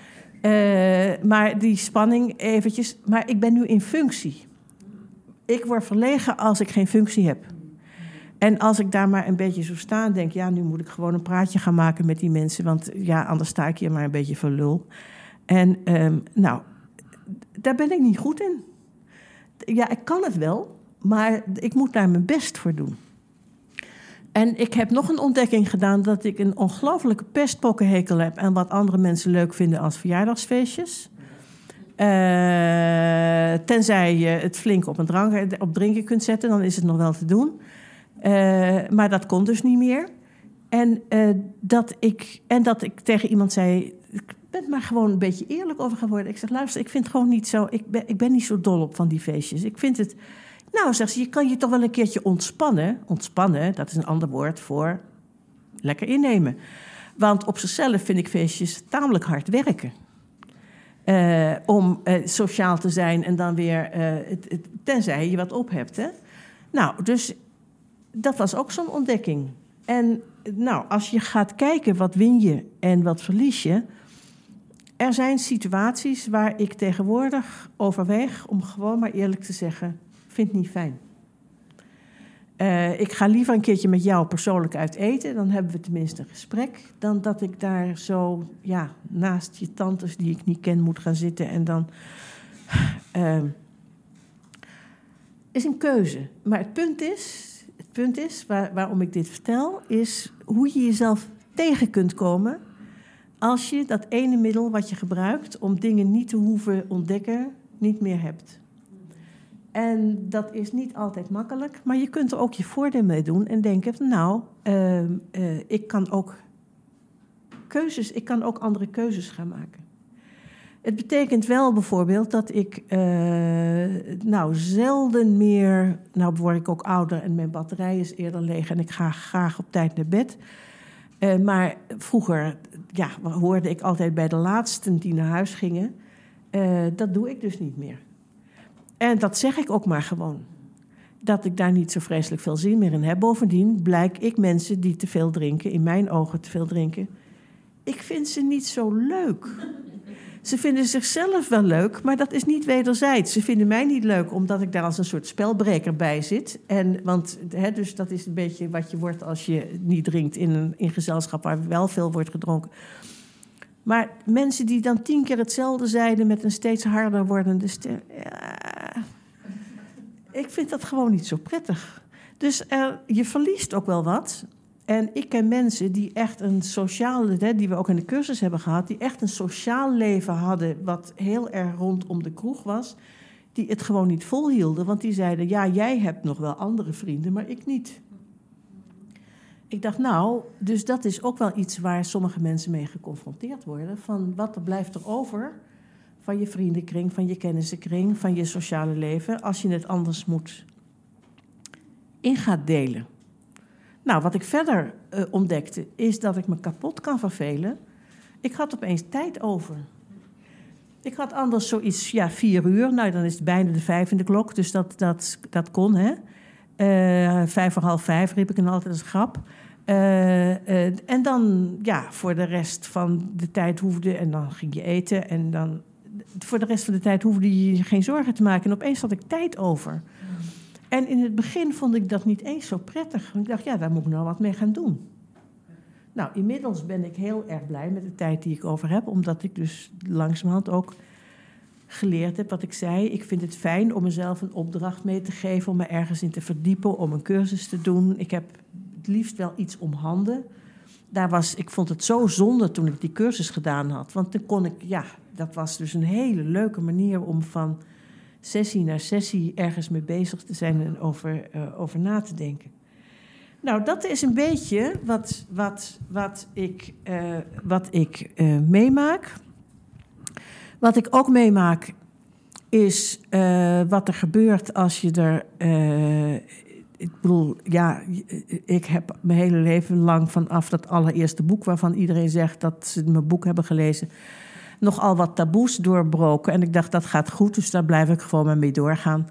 Uh, maar die spanning eventjes. Maar ik ben nu in functie. Ik word verlegen als ik geen functie heb. En als ik daar maar een beetje zo sta en denk, ja, nu moet ik gewoon een praatje gaan maken met die mensen, want ja, anders sta ik hier maar een beetje voor lul. En um, nou, daar ben ik niet goed in. Ja, ik kan het wel, maar ik moet daar mijn best voor doen. En ik heb nog een ontdekking gedaan dat ik een ongelofelijke pestpokkenhekel heb en wat andere mensen leuk vinden als verjaardagsfeestjes. Uh, tenzij je het flink op, een drank, op drinken kunt zetten, dan is het nog wel te doen. Uh, maar dat kon dus niet meer. En, uh, dat ik, en dat ik tegen iemand zei: Ik ben maar gewoon een beetje eerlijk over geworden. Ik zeg: Luister, ik vind het gewoon niet zo. Ik ben, ik ben niet zo dol op van die feestjes. Ik vind het nou, zegt ze, je kan je toch wel een keertje ontspannen. Ontspannen, dat is een ander woord voor lekker innemen. Want op zichzelf vind ik feestjes tamelijk hard werken. Uh, om uh, sociaal te zijn en dan weer, het, tenzij je wat op hebt. Hè? Nou, dus dat was ook zo'n ontdekking. En nou, als je gaat kijken wat win je en wat verlies je. Er zijn situaties waar ik tegenwoordig overweeg om gewoon maar eerlijk te zeggen: vind het niet fijn. Uh, ik ga liever een keertje met jou persoonlijk uit eten. Dan hebben we tenminste een gesprek. Dan dat ik daar zo ja, naast je tantes die ik niet ken moet gaan zitten. En dan. Uh, is een keuze. Maar het punt is, het punt is waar, waarom ik dit vertel, is hoe je jezelf tegen kunt komen. als je dat ene middel wat je gebruikt om dingen niet te hoeven ontdekken, niet meer hebt. En dat is niet altijd makkelijk, maar je kunt er ook je voordeel mee doen en denken: nou, uh, uh, ik kan ook keuzes, ik kan ook andere keuzes gaan maken. Het betekent wel bijvoorbeeld dat ik uh, nou zelden meer. Nou word ik ook ouder en mijn batterij is eerder leeg en ik ga graag op tijd naar bed. Uh, maar vroeger ja, hoorde ik altijd bij de laatsten die naar huis gingen. Dat doe ik dus niet meer. En dat zeg ik ook maar gewoon. Dat ik daar niet zo vreselijk veel zin meer in heb. Bovendien blijk ik mensen die te veel drinken, in mijn ogen te veel drinken. Ik vind ze niet zo leuk. Ze vinden zichzelf wel leuk, maar dat is niet wederzijds. Ze vinden mij niet leuk omdat ik daar als een soort spelbreker bij zit. En, want hè, dus dat is een beetje wat je wordt als je niet drinkt in een in gezelschap waar wel veel wordt gedronken. Maar mensen die dan tien keer hetzelfde zeiden met een steeds harder wordende stem. Ik vind dat gewoon niet zo prettig. Dus er, je verliest ook wel wat. En ik ken mensen die echt een sociaal, die we ook in de cursus hebben gehad, die echt een sociaal leven hadden, wat heel erg rondom de kroeg was, die het gewoon niet volhielden. Want die zeiden: Ja, jij hebt nog wel andere vrienden, maar ik niet. Ik dacht, nou, dus dat is ook wel iets waar sommige mensen mee geconfronteerd worden. Van wat blijft er over van je vriendenkring, van je kennissenkring, van je sociale leven, als je het anders moet in gaat delen. Nou, wat ik verder uh, ontdekte, is dat ik me kapot kan vervelen. Ik had opeens tijd over. Ik had anders zoiets, ja, vier uur. Nou, dan is het bijna de vijf in de klok, dus dat, dat, dat kon, hè. Uh, vijf voor half vijf riep ik dan altijd als grap. Uh, en dan, ja, voor de rest van de tijd hoefde... en dan ging je eten en dan... voor de rest van de tijd hoefde je geen zorgen te maken. En opeens had ik tijd over. En in het begin vond ik dat niet eens zo prettig. Ik dacht, ja, daar moet ik nou wat mee gaan doen. Nou, inmiddels ben ik heel erg blij met de tijd die ik over heb, omdat ik dus langzamerhand ook geleerd heb wat ik zei. Ik vind het fijn om mezelf een opdracht mee te geven, om me ergens in te verdiepen, om een cursus te doen. Ik heb het liefst wel iets om handen. Daar was, ik vond het zo zonde toen ik die cursus gedaan had. Want dan kon ik, ja, dat was dus een hele leuke manier om van sessie na sessie ergens mee bezig te zijn en over, uh, over na te denken. Nou, dat is een beetje wat, wat, wat ik, uh, wat ik uh, meemaak. Wat ik ook meemaak is wat er gebeurt als je er. ik bedoel, ja, ik heb mijn hele leven lang vanaf dat allereerste boek waarvan iedereen zegt dat ze mijn boek hebben gelezen nogal wat taboes doorbroken. En ik dacht, dat gaat goed, dus daar blijf ik gewoon mee doorgaan.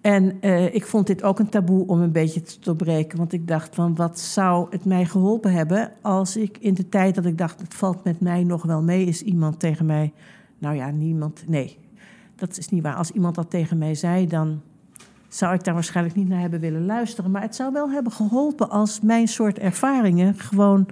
En uh, ik vond dit ook een taboe om een beetje te doorbreken. Want ik dacht van, wat zou het mij geholpen hebben... als ik in de tijd dat ik dacht, het valt met mij nog wel mee... is iemand tegen mij... Nou ja, niemand... Nee, dat is niet waar. Als iemand dat tegen mij zei, dan zou ik daar waarschijnlijk niet naar hebben willen luisteren. Maar het zou wel hebben geholpen als mijn soort ervaringen gewoon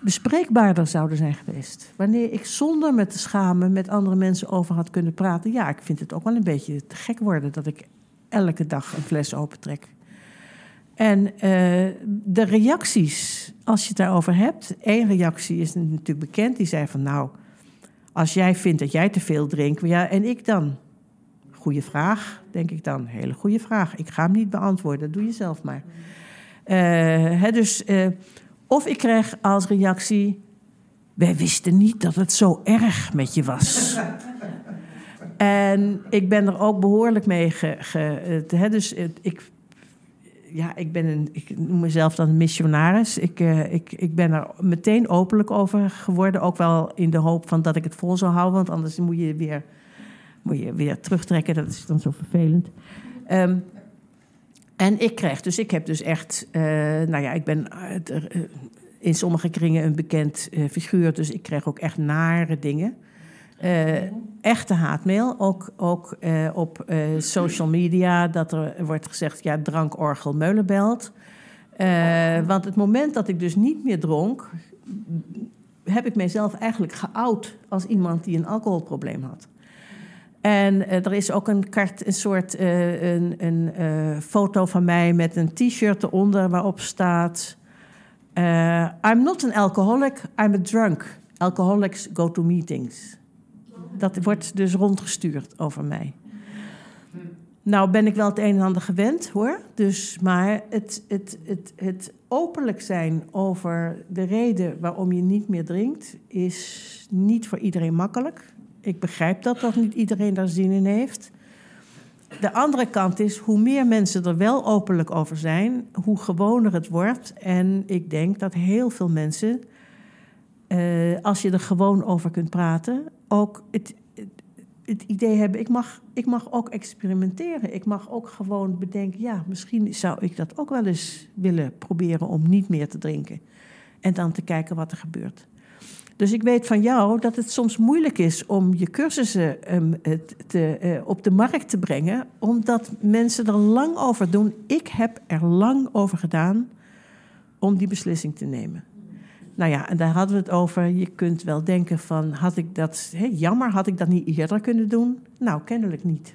bespreekbaarder zouden zijn geweest. Wanneer ik zonder me te schamen met andere mensen over had kunnen praten. Ja, ik vind het ook wel een beetje te gek worden dat ik elke dag een fles opentrek. En uh, de reacties, als je het daarover hebt. één reactie is natuurlijk bekend, die zei van nou, als jij vindt dat jij te veel drinkt, ja, en ik dan? Goeie vraag, denk ik dan. Hele goede vraag. Ik ga hem niet beantwoorden, doe je zelf maar. Uh, hè, dus uh, of ik kreeg als reactie: Wij wisten niet dat het zo erg met je was. en ik ben er ook behoorlijk mee. Ge, ge, dus ik, ja, ik, ben een, ik noem mezelf dan een missionaris. Ik, uh, ik, ik ben er meteen openlijk over geworden. Ook wel in de hoop van dat ik het vol zou houden. Want anders moet je weer, moet je weer terugtrekken. Dat is dan zo vervelend. Um, en ik kreeg, dus ik heb dus echt, uh, nou ja, ik ben uh, in sommige kringen een bekend figuur, dus ik kreeg ook echt nare dingen. echte haatmail, ook, ook op social media, dat er wordt gezegd, ja, drankorgel meulenbelt. want het moment dat ik dus niet meer dronk, heb ik mijzelf eigenlijk geout als iemand die een alcoholprobleem had. En uh, er is ook een, soort uh, een, een uh, foto van mij met een t-shirt eronder waarop staat: I'm not an alcoholic, I'm a drunk. Alcoholics go to meetings. Dat wordt dus rondgestuurd over mij. Nou ben ik wel het een en ander gewend hoor. Dus, maar het, het, het, het openlijk zijn over de reden waarom je niet meer drinkt, is niet voor iedereen makkelijk Ik begrijp dat dat niet iedereen daar zin in heeft. De andere kant is, hoe meer mensen er wel openlijk over zijn, hoe gewoner het wordt. En ik denk dat heel veel mensen, eh, als je er gewoon over kunt praten, ook het, het idee hebben, ik mag, ik mag ook experimenteren. Ik mag ook gewoon bedenken, ja, misschien zou ik dat ook wel eens willen proberen om niet meer te drinken. En dan te kijken wat er gebeurt. Dus ik weet van jou dat het soms moeilijk is om je cursussen um, te, uh, op de markt te brengen, omdat mensen er lang over doen. Ik heb er lang over gedaan om die beslissing te nemen. Nou ja, en daar hadden we het over. Je kunt wel denken van, had ik dat, jammer, had ik dat niet eerder kunnen doen? Nou, kennelijk niet.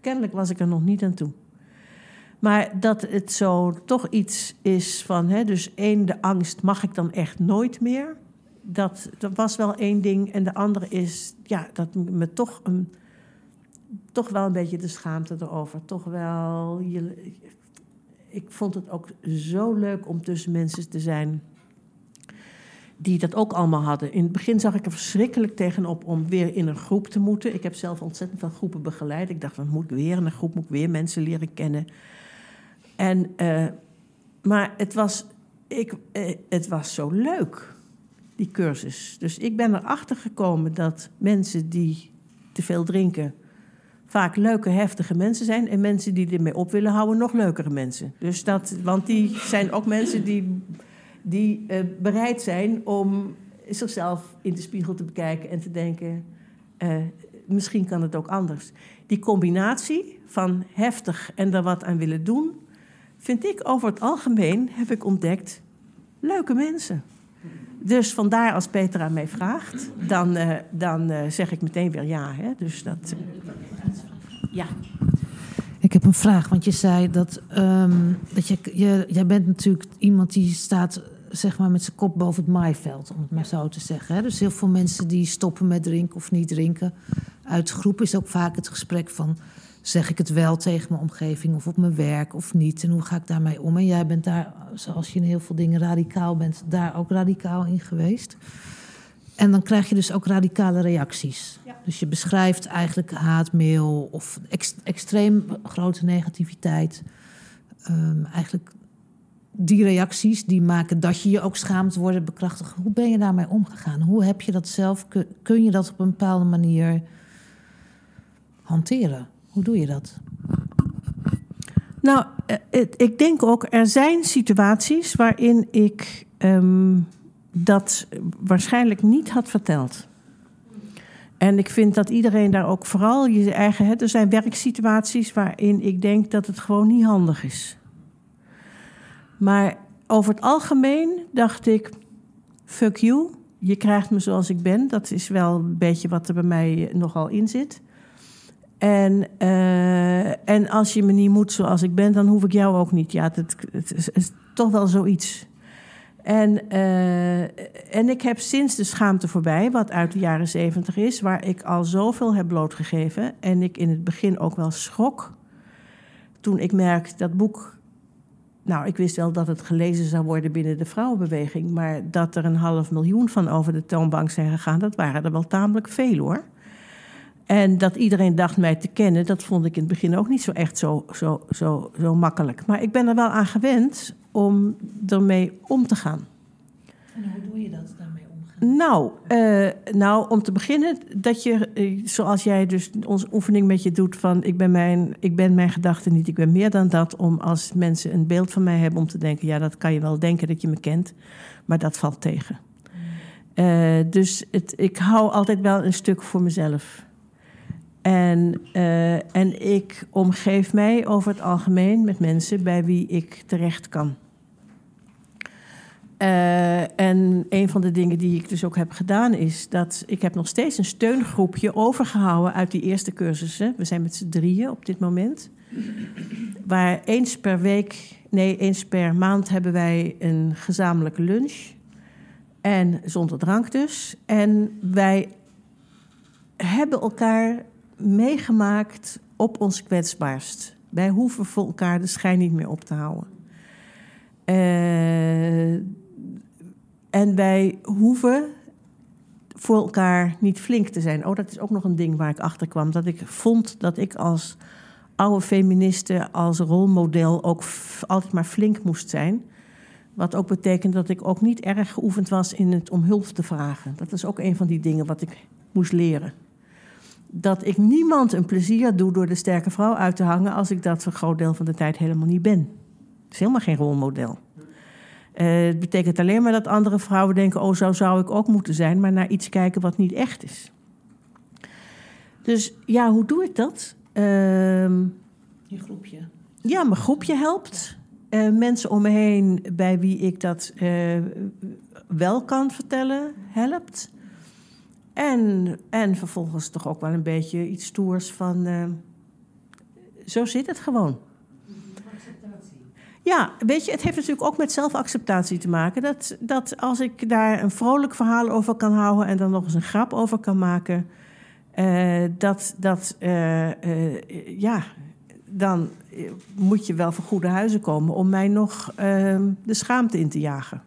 Kennelijk was ik er nog niet aan toe. Maar dat het zo toch iets is van, hè, dus één, de angst, mag ik dan echt nooit meer? Dat, dat was wel één ding. En de andere is, ja, dat me toch, een, toch wel een beetje de schaamte erover. Toch wel, ik vond het ook zo leuk om tussen mensen te zijn die dat ook allemaal hadden. In het begin zag ik er verschrikkelijk tegenop om weer in een groep te moeten. Ik heb zelf ontzettend veel groepen begeleid. Ik dacht, wat moet ik weer in een groep? Moet ik weer mensen leren kennen? En, uh, maar het was, ik, uh, het was zo leuk, die cursus. Dus ik ben erachter gekomen dat mensen die te veel drinken... vaak leuke, heftige mensen zijn. En mensen die ermee op willen houden, nog leukere mensen. Dus dat, want die zijn ook mensen die die uh, bereid zijn om zichzelf in de spiegel te bekijken en te denken: uh, misschien kan het ook anders. Die combinatie van heftig en daar wat aan willen doen, vind ik over het algemeen, heb ik ontdekt, leuke mensen. Dus vandaar als Peter aan mij vraagt, dan, uh, dan zeg ik meteen weer ja. Hè? Dus dat. ja. Ik heb een vraag, want je zei dat, um, dat je, je, jij bent natuurlijk iemand die staat zeg maar met zijn kop boven het maaiveld, om het maar zo te zeggen. Hè? Dus heel veel mensen die stoppen met drinken of niet drinken. Uit groep is ook vaak het gesprek van... zeg ik het wel tegen mijn omgeving of op mijn werk of niet? En hoe ga ik daarmee om? En jij bent daar, zoals je in heel veel dingen radicaal bent... daar ook radicaal in geweest. En dan krijg je dus ook radicale reacties. Ja. Dus je beschrijft eigenlijk haatmail of ex extreem grote negativiteit. Um, eigenlijk die reacties die maken dat je je ook schaamt worden bekrachtigd. Hoe ben je daarmee omgegaan? Hoe heb je dat zelf? Kun je dat op een bepaalde manier hanteren? Hoe doe je dat? Nou, eh, ik denk ook, er zijn situaties waarin ik um, dat waarschijnlijk niet had verteld. En ik vind dat iedereen daar ook vooral je eigen. Er zijn werksituaties waarin ik denk dat het gewoon niet handig is. Maar over het algemeen dacht ik: fuck you, je krijgt me zoals ik ben. Dat is wel een beetje wat er bij mij nogal in zit. En, uh, en als je me niet moet zoals ik ben, dan hoef ik jou ook niet. Ja, het, is, toch wel zoiets. En, uh, en ik heb sinds de schaamte voorbij, wat uit de jaren zeventig is, waar ik al zoveel heb blootgegeven. En ik in het begin ook wel schrok. Toen ik merkte dat boek nou, ik wist wel dat het gelezen zou worden binnen de vrouwenbeweging. Maar dat er een half miljoen van over de toonbank zijn gegaan, dat waren er wel tamelijk veel hoor. En dat iedereen dacht mij te kennen, dat vond ik in het begin ook niet zo echt zo, zo, zo, zo makkelijk. Maar ik ben er wel aan gewend om ermee om te gaan. En hoe doe je dat dan? Nou, uh, nou, om te beginnen, dat je, uh, zoals jij dus onze oefening met je doet van ik ben mijn, ik ben mijn gedachten niet, ik ben meer dan dat, om als mensen een beeld van mij hebben om te denken, ja, dat kan je wel denken dat je me kent, maar dat valt tegen. Uh, dus het, ik hou altijd wel een stuk voor mezelf. En, en ik omgeef mij over het algemeen met mensen bij wie ik terecht kan. Uh, en een van de dingen die ik dus ook heb gedaan is dat ik heb nog steeds een steungroepje overgehouden uit die eerste cursussen. We zijn met z'n drieën op dit moment. Waar eens per week, nee, eens per maand hebben wij een gezamenlijke lunch. En zonder drank dus. En wij hebben elkaar meegemaakt op ons kwetsbaarst. Wij hoeven voor elkaar de schijn niet meer op te houden. Uh, en wij hoeven voor elkaar niet flink te zijn. Oh, dat is ook nog een ding waar ik achter kwam. Dat ik vond dat ik als oude feministe, als rolmodel ook altijd maar flink moest zijn. Wat ook betekent dat ik ook niet erg geoefend was in het om hulp te vragen. Dat is ook een van die dingen wat ik moest leren. Dat ik niemand een plezier doe door de sterke vrouw uit te hangen als ik dat een groot deel van de tijd helemaal niet ben. Het is helemaal geen rolmodel. Uh, het betekent alleen maar dat andere vrouwen denken: oh, zo zou ik ook moeten zijn, maar naar iets kijken wat niet echt is. Dus ja, hoe doe ik dat? Uh, Je groepje. Ja, mijn groepje helpt. Uh, mensen om me heen bij wie ik dat uh, wel kan vertellen, helpt. En, en vervolgens toch ook wel een beetje iets stoers van. Uh, zo zit het gewoon. Ja, weet je, het heeft natuurlijk ook met zelfacceptatie te maken. Dat, dat als ik daar een vrolijk verhaal over kan houden en dan nog eens een grap over kan maken, uh, dat, dat uh, ja, dan moet je wel voor goede huizen komen om mij nog ehm, de schaamte in te jagen.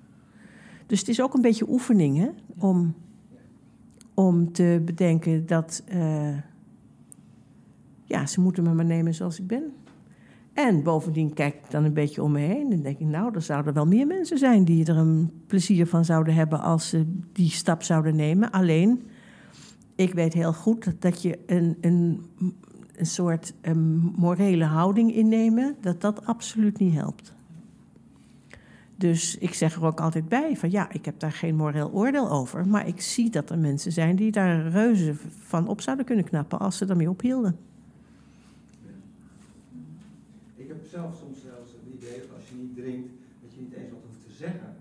Dus het is ook een beetje oefening hè? Om, om te bedenken dat ja, ze moeten me maar nemen zoals ik ben. En bovendien kijk ik dan een beetje om me heen en denk ik, nou, er zouden wel meer mensen zijn die er een plezier van zouden hebben als ze die stap zouden nemen. Alleen, ik weet heel goed dat je een, een, een soort morele houding innemen, dat dat absoluut niet helpt. Dus ik zeg er ook altijd bij van ja, ik heb daar geen moreel oordeel over, maar ik zie dat er mensen zijn die daar reuze van op zouden kunnen knappen als ze ermee ophielden. zelf soms zelfs het idee dat als je niet drinkt, dat je niet eens wat hoeft te zeggen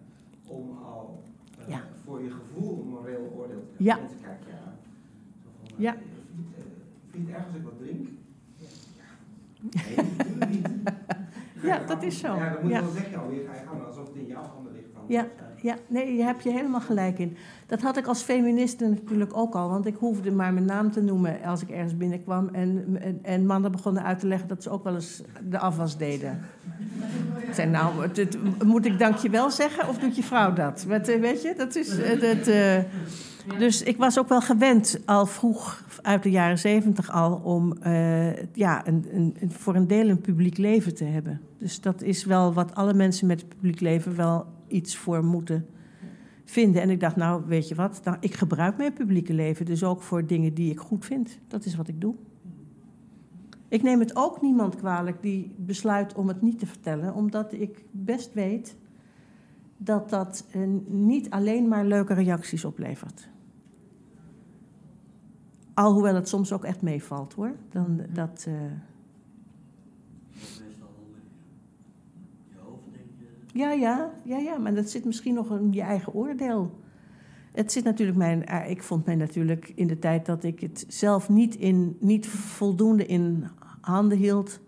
om al uh, ja. voor je gevoel een moreel oordeel te ja. Mensen kijken je aan. Zo van, ja. Uh, vind, uh, vind je het erg als ik wat drink? Ja. Nee, natuurlijk niet. Ja, dat is zo. Ja, dan moet ja. je wel zeggen alweer, ga je gang alsof het in jouw handen ligt. Van, ja. Ja, nee, je hebt je helemaal gelijk in. Dat had ik als feministe natuurlijk ook al. Want ik hoefde maar mijn naam te noemen als ik ergens binnenkwam. En, en, en mannen begonnen uit te leggen dat ze ook wel eens de afwas deden. Ik zei, nou, moet ik dankjewel zeggen of doet je vrouw dat? Met, weet je, dat is... Het, uh, dus ik was ook wel gewend, al vroeg uit de jaren zeventig al... om uh, ja, een, een, voor een deel een publiek leven te hebben. Dus dat is wel wat alle mensen met het publiek leven wel iets voor moeten vinden. En ik dacht, nou, weet je wat, nou, ik gebruik mijn publieke leven dus ook voor dingen die ik goed vind. Dat is wat ik doe. Ik neem het ook niemand kwalijk die besluit om het niet te vertellen, omdat ik best weet dat dat uh, niet alleen maar leuke reacties oplevert. Alhoewel het soms ook echt meevalt hoor. Dan, dat, uh... Ja, ja, ja, ja, maar dat zit misschien nog in je eigen oordeel. Het zit natuurlijk mijn. Ik vond mij natuurlijk in de tijd dat ik het zelf niet, in, niet voldoende in handen hield,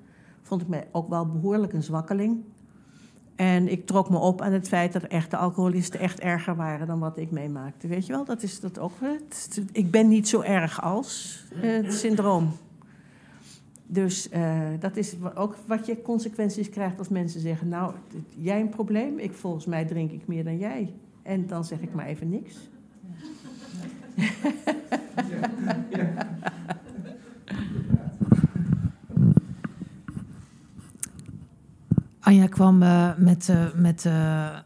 vond ik mij ook wel behoorlijk een zwakkeling. En ik trok me op aan het feit dat echte alcoholisten echt erger waren dan wat ik meemaakte. Weet je wel, dat is dat ook. Ik ben niet zo erg als het syndroom. Dus uh, dat is ook wat je consequenties krijgt als mensen zeggen: Nou, jij een probleem, ik, volgens mij drink ik meer dan jij. En dan zeg ik maar even niks. Ja. Anja kwam uh, met, uh, met de uh,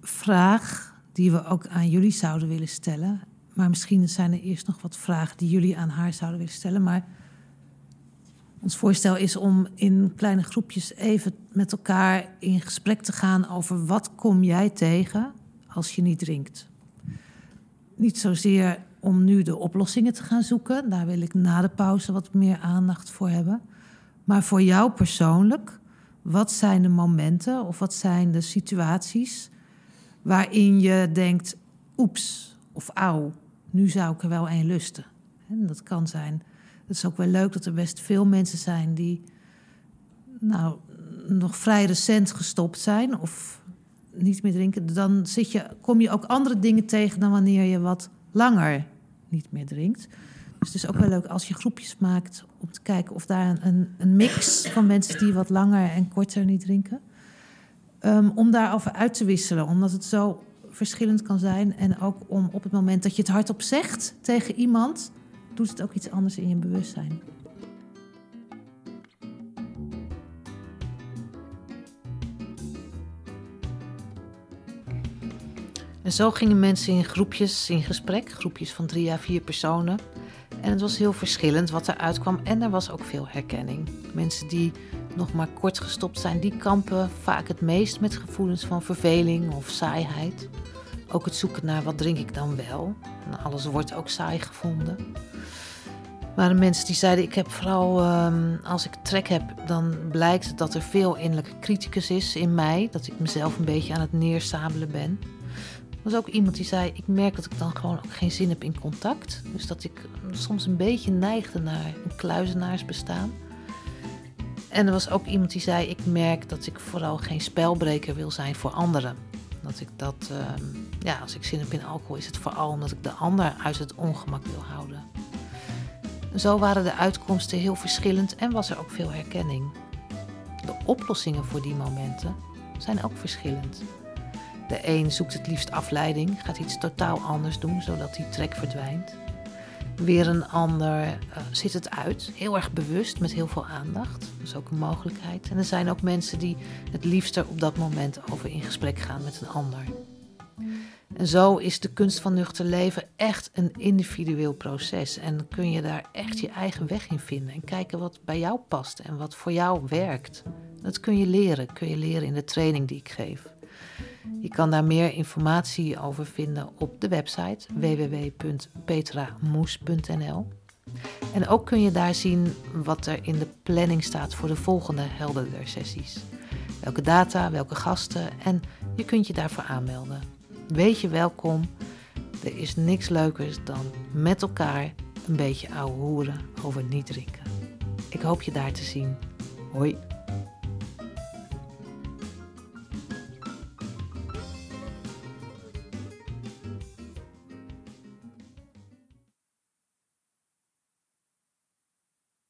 vraag die we ook aan jullie zouden willen stellen. Maar misschien zijn er eerst nog wat vragen die jullie aan haar zouden willen stellen. Maar ons voorstel is om in kleine groepjes even met elkaar in gesprek te gaan over wat kom jij tegen als je niet drinkt. Niet zozeer om nu de oplossingen te gaan zoeken, daar wil ik na de pauze wat meer aandacht voor hebben. Maar voor jou persoonlijk, wat zijn de momenten of wat zijn de situaties waarin je denkt: oeps of auw, nu zou ik er wel een lusten. En dat kan zijn het is ook wel leuk dat er best veel mensen zijn die nou, nog vrij recent gestopt zijn of niet meer drinken. Dan zit je, kom je ook andere dingen tegen dan wanneer je wat langer niet meer drinkt. Dus het is ook wel leuk als je groepjes maakt om te kijken of daar een, een mix van mensen die wat langer en korter niet drinken. Um, om daarover uit te wisselen, omdat het zo verschillend kan zijn. En ook om op het moment dat je het hardop zegt tegen iemand, doet het ook iets anders in je bewustzijn. En zo gingen mensen in groepjes in gesprek, groepjes van drie à vier personen. En het was heel verschillend wat eruit kwam en er was ook veel herkenning. Mensen die nog maar kort gestopt zijn, die kampen vaak het meest met gevoelens van verveling of saaiheid. Ook het zoeken naar wat drink ik dan wel. En alles wordt ook saai gevonden. Maar de mensen die zeiden, ik heb vooral ehm, als ik trek heb, dan blijkt dat er veel innerlijke criticus is in mij. Dat ik mezelf een beetje aan het neersabelen ben. Was ook iemand die zei, ik merk dat ik dan gewoon ook geen zin heb in contact. Dus dat ik soms een beetje neigde naar een kluizenaarsbestaan. En er was ook iemand die zei: Ik merk dat ik vooral geen spelbreker wil zijn voor anderen. Dat ik dat, ehm, ja, als ik zin heb in alcohol, is het vooral omdat ik de ander uit het ongemak wil houden. Zo waren de uitkomsten heel verschillend en was er ook veel herkenning. De oplossingen voor die momenten zijn ook verschillend. De een zoekt het liefst afleiding, gaat iets totaal anders doen zodat die trek verdwijnt. Weer een ander uh, zit het uit, heel erg bewust, met heel veel aandacht. Dat is ook een mogelijkheid. En er zijn ook mensen die het liefst er op dat moment over in gesprek gaan met een ander. En zo is de kunst van nuchter leven echt een individueel proces. En kun je daar echt je eigen weg in vinden. En kijken wat bij jou past en wat voor jou werkt. Dat kun je leren. Kun je leren in de training die ik geef. Je kan daar meer informatie over vinden op de website www.petramoes.nl. En ook kun je daar zien wat er in de planning staat voor de volgende helderder sessies. Welke data, welke gasten en je kunt je daarvoor aanmelden. Wees je welkom. Er is niks leukers dan met elkaar een beetje ouwe hoeren over niet drinken. Ik hoop je daar te zien. Hoi.